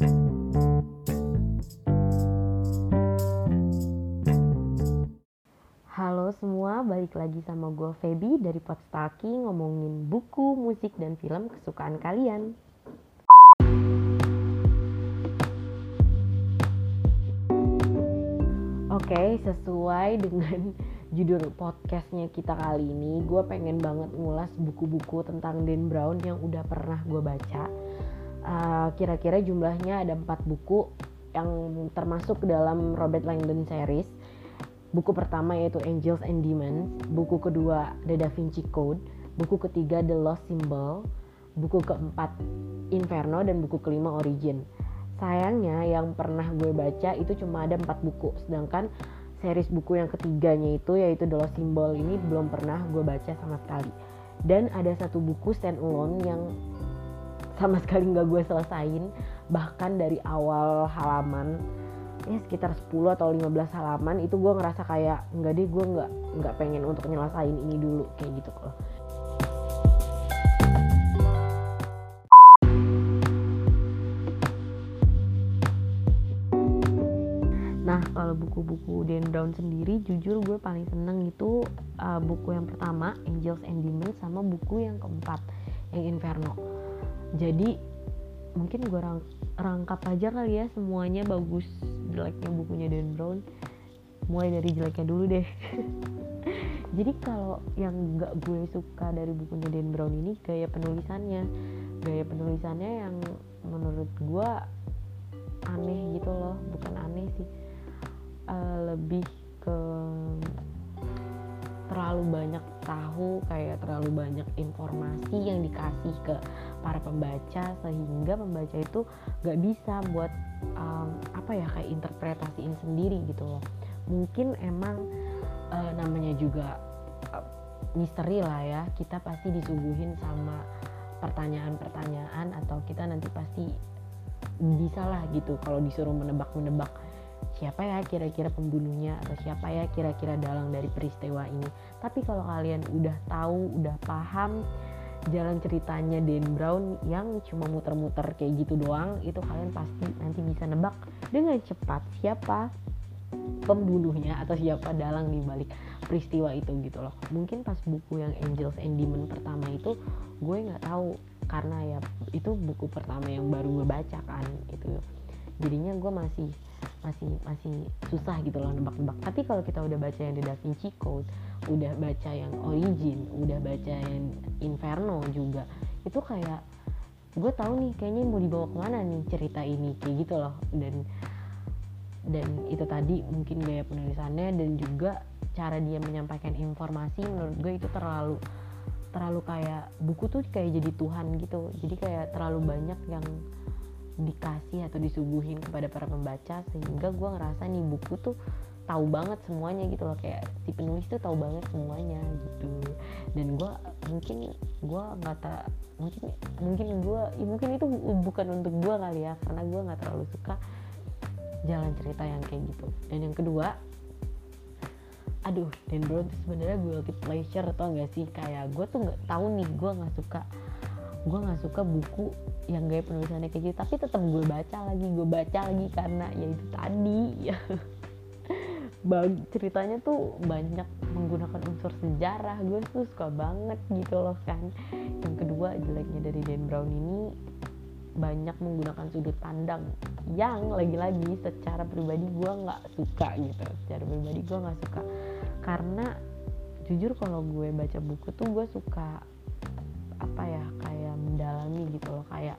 Halo semua, balik lagi sama gue Feby dari Podstaki ngomongin buku, musik, dan film kesukaan kalian. Oke, sesuai dengan judul podcastnya kita kali ini, gue pengen banget ngulas buku-buku tentang Dan Brown yang udah pernah gue baca. Uh, kira-kira jumlahnya ada empat buku yang termasuk dalam Robert Langdon series. Buku pertama yaitu Angels and Demons, buku kedua The Da Vinci Code, buku ketiga The Lost Symbol, buku keempat Inferno dan buku kelima Origin sayangnya yang pernah gue baca itu cuma ada empat buku sedangkan series buku yang ketiganya itu yaitu The Lost Symbol ini belum pernah gue baca sama sekali dan ada satu buku stand alone yang sama sekali nggak gue selesain bahkan dari awal halaman ya sekitar 10 atau 15 halaman itu gue ngerasa kayak nggak deh gue nggak nggak pengen untuk nyelesain ini dulu kayak gitu loh Nah, kalau buku-buku Dan Brown sendiri, jujur gue paling seneng itu uh, buku yang pertama, Angels and Demons, sama buku yang keempat, yang Inferno. Jadi, mungkin gue rang rangkap aja kali ya semuanya bagus jeleknya bukunya Dan Brown. Mulai dari jeleknya dulu deh. Jadi kalau yang gak gue suka dari bukunya Dan Brown ini gaya penulisannya. Gaya penulisannya yang menurut gue aneh gitu loh, bukan aneh sih uh, lebih ke terlalu banyak tahu kayak terlalu banyak informasi yang dikasih ke para pembaca sehingga pembaca itu gak bisa buat um, apa ya kayak interpretasiin sendiri gitu loh. Mungkin emang uh, namanya juga uh, misteri lah ya kita pasti disuguhin sama pertanyaan-pertanyaan atau kita nanti pasti bisa lah gitu kalau disuruh menebak-menebak siapa ya kira-kira pembunuhnya atau siapa ya kira-kira dalang dari peristiwa ini. Tapi kalau kalian udah tahu udah paham jalan ceritanya Dan Brown yang cuma muter-muter kayak gitu doang itu kalian pasti nanti bisa nebak dengan cepat siapa pembunuhnya atau siapa dalang di balik peristiwa itu gitu loh. Mungkin pas buku yang Angels and Demon pertama itu gue nggak tahu karena ya itu buku pertama yang baru gue baca kan itu jadinya gue masih masih masih susah gitu loh nebak-nebak. Tapi kalau kita udah baca yang The Da Vinci Code udah baca yang Origin udah baca yang Inferno juga itu kayak gue tahu nih kayaknya mau dibawa ke mana nih cerita ini kayak gitu loh. Dan dan itu tadi mungkin gaya penulisannya dan juga cara dia menyampaikan informasi menurut gue itu terlalu terlalu kayak buku tuh kayak jadi Tuhan gitu. Jadi kayak terlalu banyak yang dikasih atau disuguhin kepada para pembaca sehingga gue ngerasa nih buku tuh tahu banget semuanya gitu loh. Kayak si penulis tuh tahu banget semuanya gitu. Dan gue mungkin gue nggak tak mungkin mungkin gue ya mungkin itu bukan untuk gue kali ya karena gue nggak terlalu suka jalan cerita yang kayak gitu. Dan yang kedua aduh Dan Brown tuh sebenarnya guilty pleasure atau enggak sih? Kayak gue tuh nggak tahu nih gue nggak suka gue nggak suka buku yang gaya penulisannya kayak gitu tapi tetap gue baca lagi gue baca lagi karena ya itu tadi. Ya ceritanya tuh banyak menggunakan unsur sejarah gue tuh suka banget gitu loh kan. Yang kedua jeleknya dari Dan Brown ini banyak menggunakan sudut pandang yang lagi-lagi secara pribadi gue nggak suka gitu. Secara pribadi gue nggak suka. Karena jujur kalau gue baca buku tuh gue suka apa ya gitu loh. Kayak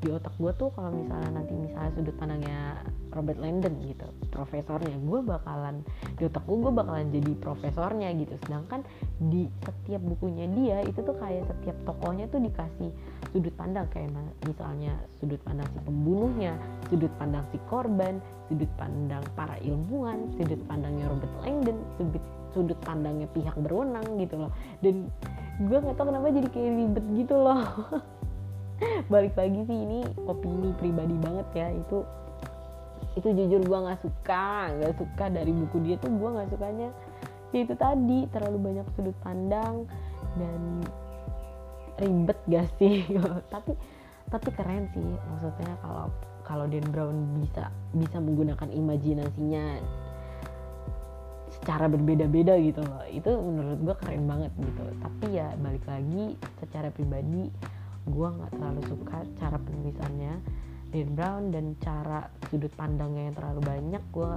di otak gue tuh kalau misalnya nanti misalnya sudut pandangnya Robert Langdon gitu profesornya gue bakalan di otak gue gue bakalan jadi profesornya gitu. Sedangkan di setiap bukunya dia itu tuh kayak setiap tokohnya tuh dikasih sudut pandang. Kayak misalnya sudut pandang si pembunuhnya sudut pandang si korban sudut pandang para ilmuwan sudut pandangnya Robert Langdon sudut sudut pandangnya pihak berwenang gitu loh. Dan gue nggak tahu kenapa jadi kayak ribet gitu loh balik lagi sih ini opini pribadi banget ya. Itu itu jujur gue nggak suka nggak suka dari buku dia tuh. Gue nggak sukanya ya itu tadi terlalu banyak sudut pandang dan ribet gak sih? Tapi tapi keren sih. Maksudnya kalau kalau Dan Brown bisa bisa menggunakan imajinasinya secara berbeda-beda gitu loh. Itu menurut gue keren banget gitu. Tapi ya balik lagi secara pribadi gue nggak terlalu suka cara penulisannya. Dan Brown dan cara sudut pandangnya yang terlalu banyak gue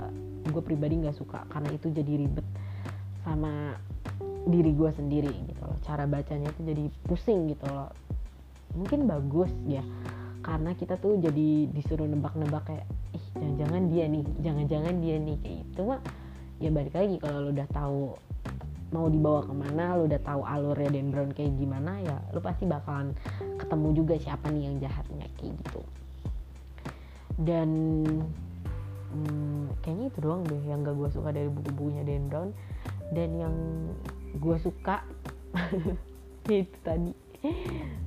gue pribadi nggak suka. Karena itu jadi ribet sama diri gue sendiri gitu loh. Cara bacanya itu jadi pusing gitu loh. Mungkin bagus ya karena kita tuh jadi disuruh nebak-nebak kayak ih jangan-jangan dia nih jangan-jangan dia nih. Kayak itu mah ya balik lagi kalau lo udah tahu mau dibawa ke mana lo udah tahu alurnya Dan Brown kayak gimana ya lo pasti bakalan ketemu juga siapa nih yang jahatnya kayak gitu. Dan hmm, kayaknya itu doang deh yang gak gue suka dari buku-bukunya Dan Brown. Dan yang gue suka itu tadi.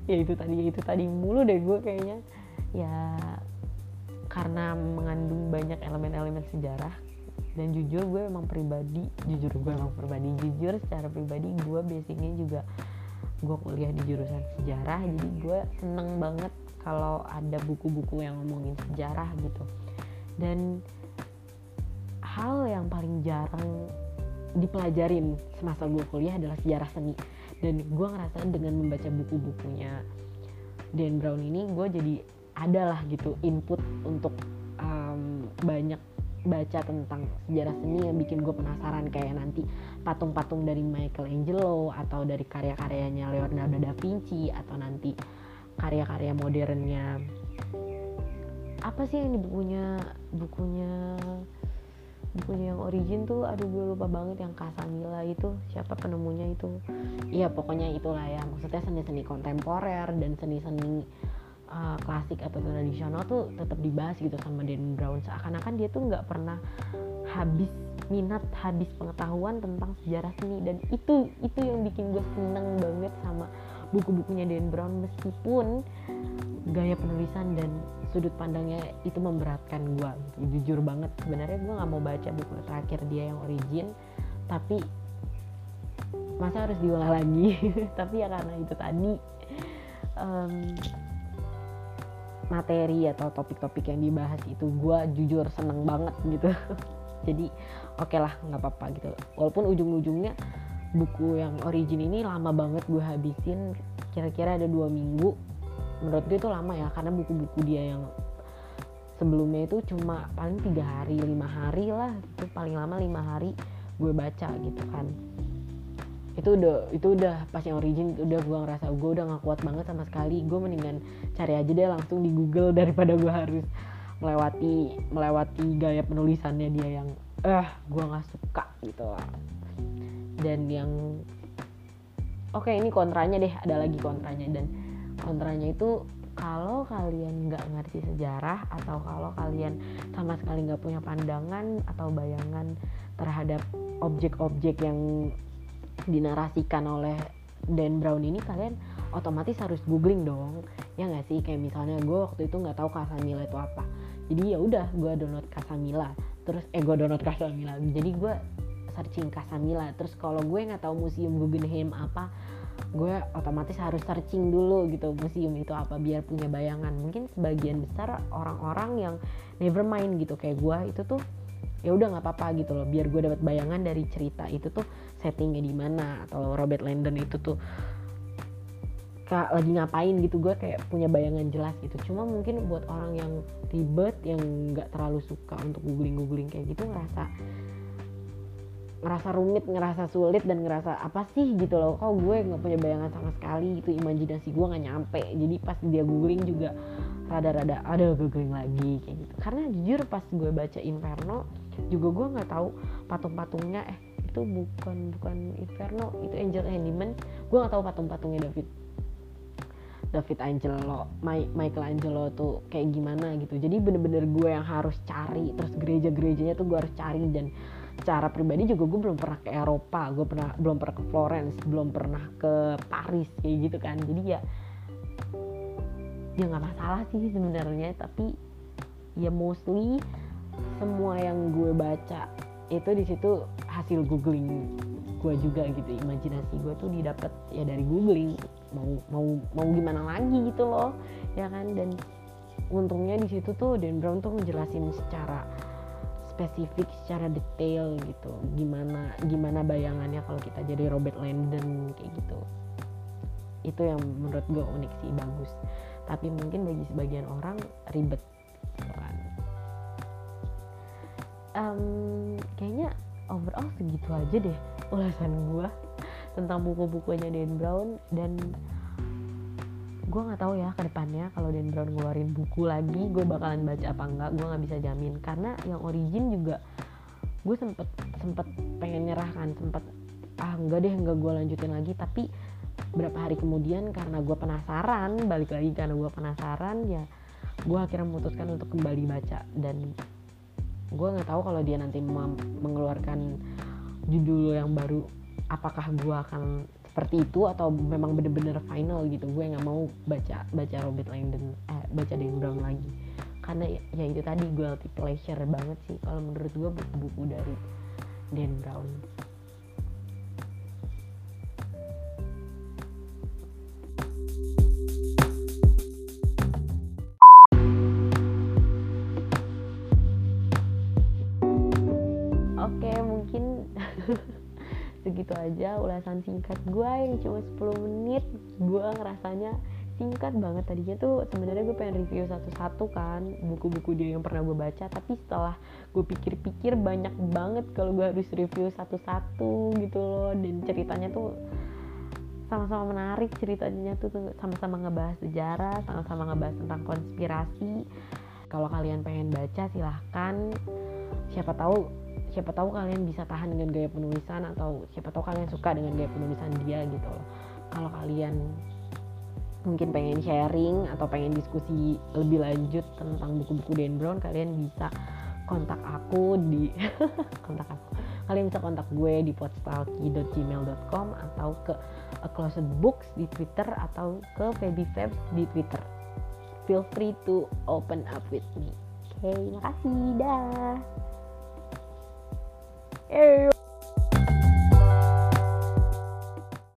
Ya itu tadi ya itu tadi mulu deh gue kayaknya. Ya karena mengandung banyak elemen-elemen sejarah dan jujur gue emang pribadi jujur gue emang pribadi jujur secara pribadi gue basicnya juga gue kuliah di jurusan sejarah jadi gue seneng banget kalau ada buku-buku yang ngomongin sejarah gitu. Dan hal yang paling jarang dipelajarin semasa gue kuliah adalah sejarah seni. Dan gue ngerasa dengan membaca buku-bukunya Dan Brown ini gue jadi adalah gitu input untuk um, banyak baca tentang sejarah seni yang bikin gue penasaran. Kayak nanti patung-patung dari Michelangelo atau dari karya-karyanya Leonardo da Vinci atau nanti karya-karya modernnya. Apa sih yang di bukunya? Bukunya bukunya yang origin tuh aduh gue lupa banget yang Casamila itu siapa penemunya itu. Iya pokoknya itulah ya. Maksudnya seni-seni kontemporer dan seni-seni uh, klasik atau tradisional tuh tetap dibahas gitu sama Dan Brown. Seakan-akan dia tuh nggak pernah habis minat habis pengetahuan tentang sejarah seni. Dan itu itu yang bikin gue seneng banget sama buku-bukunya Dan Brown. Meskipun gaya penulisan dan sudut pandangnya itu memberatkan gue jujur banget sebenarnya gue nggak mau baca buku terakhir dia yang origin. Tapi masa harus diolah lagi? Tapi ya karena itu tadi. Um, materi atau topik-topik yang dibahas itu gue jujur seneng banget gitu. Jadi oke okay lah nggak apa-apa gitu. Walaupun ujung-ujungnya buku yang origin ini lama banget gue habisin kira-kira ada dua minggu. Menurut gue itu lama ya karena buku-buku dia yang sebelumnya itu cuma paling tiga hari lima hari lah. Itu paling lama lima hari gue baca gitu kan itu udah itu udah pas yang origin udah gue ngerasa gue udah gak kuat banget sama sekali. Gue mendingan cari aja deh langsung di Google daripada gue harus melewati melewati gaya penulisannya dia yang eh gue nggak suka gitu lah. Dan yang oke okay, ini kontranya deh ada lagi kontranya. Dan kontranya itu kalau kalian nggak ngerti sejarah atau kalau kalian sama sekali nggak punya pandangan atau bayangan terhadap objek-objek yang dinarasikan oleh Dan Brown ini kalian otomatis harus googling dong. Ya nggak sih? Kayak misalnya gue waktu itu nggak tahu Casamila itu apa. Jadi ya udah gue download Casamila. Terus eh gue download Casamila. Jadi gue searching Casamila. Terus kalau gue nggak tahu museum Guggenheim apa gue otomatis harus searching dulu gitu museum itu apa biar punya bayangan. Mungkin sebagian besar orang-orang yang never mind gitu. Kayak gue itu tuh ya udah nggak apa-apa gitu loh biar gue dapat bayangan dari cerita itu tuh settingnya di mana atau Robert Landon itu tuh kak lagi ngapain gitu gue kayak punya bayangan jelas gitu cuma mungkin buat orang yang ribet yang nggak terlalu suka untuk googling googling kayak gitu ngerasa ngerasa rumit, ngerasa sulit dan ngerasa apa sih gitu loh. Kok gue nggak punya bayangan sama sekali itu imajinasi gue nggak nyampe. Jadi pas dia googling juga rada-rada ada googling lagi kayak gitu. Karena jujur pas gue baca Inferno juga gue nggak tahu patung-patungnya eh itu bukan bukan Inferno itu Angel Handyman gue nggak tahu patung-patungnya David. David Angelo, Michael Angelo tuh kayak gimana gitu. Jadi bener-bener gue yang harus cari, terus gereja-gerejanya tuh gue harus cari. Dan secara pribadi juga gue belum pernah ke Eropa gue pernah belum pernah ke Florence belum pernah ke Paris kayak gitu kan. Jadi ya ya nggak masalah sih sebenarnya. Tapi ya mostly semua yang gue baca itu di situ hasil googling gue juga gitu imajinasi gue tuh didapat ya dari googling. Mau mau mau gimana lagi gitu loh ya kan? Dan untungnya di situ tuh Dan Brown tuh ngejelasin secara spesifik secara detail gitu. Gimana gimana bayangannya kalau kita jadi Robert Landon kayak gitu. Itu yang menurut gue unik sih bagus. Tapi mungkin bagi sebagian orang ribet um, kayaknya overall segitu aja deh ulasan gue tentang buku-bukunya Dan Brown. Dan gue nggak tahu ya ke depannya kalau Dan Brown ngeluarin buku lagi gue bakalan baca apa enggak gue nggak bisa jamin. Karena yang origin juga gue sempet sempet pengen nyerah kan sempet ah enggak deh enggak gue lanjutin lagi. Tapi berapa hari kemudian karena gue penasaran balik lagi karena gue penasaran ya gue akhirnya memutuskan untuk kembali baca dan gue nggak tahu kalau dia nanti mengeluarkan judul yang baru apakah gue akan seperti itu atau memang bener-bener final gitu. Gue nggak mau baca baca Robert Langdon eh baca Dan Brown lagi. Karena ya, itu tadi guilty pleasure banget sih kalau menurut gue buku-buku dari Dan Brown segitu aja ulasan singkat gue yang cuma 10 menit. Gue ngerasanya singkat banget. Tadinya tuh sebenarnya gue pengen review satu-satu kan buku-buku dia yang pernah gue baca. Tapi setelah gue pikir-pikir banyak banget kalau gue harus review satu-satu gitu loh. Dan ceritanya tuh sama-sama menarik. Ceritanya tuh sama-sama ngebahas sejarah sama-sama ngebahas tentang konspirasi. Kalau kalian pengen baca silahkan siapa tahu siapa tahu kalian bisa tahan dengan gaya penulisan atau siapa tahu kalian suka dengan gaya penulisan dia gitu loh. Kalau kalian mungkin pengen sharing atau pengen diskusi lebih lanjut tentang buku-buku Dan Brown kalian bisa kontak aku di kontak aku. Kalian bisa kontak gue di podstalky.gmail.com atau ke A Closet Books di Twitter atau ke Fabs di Twitter. Feel free to open up with me. Oke okay, makasih. Dah Eu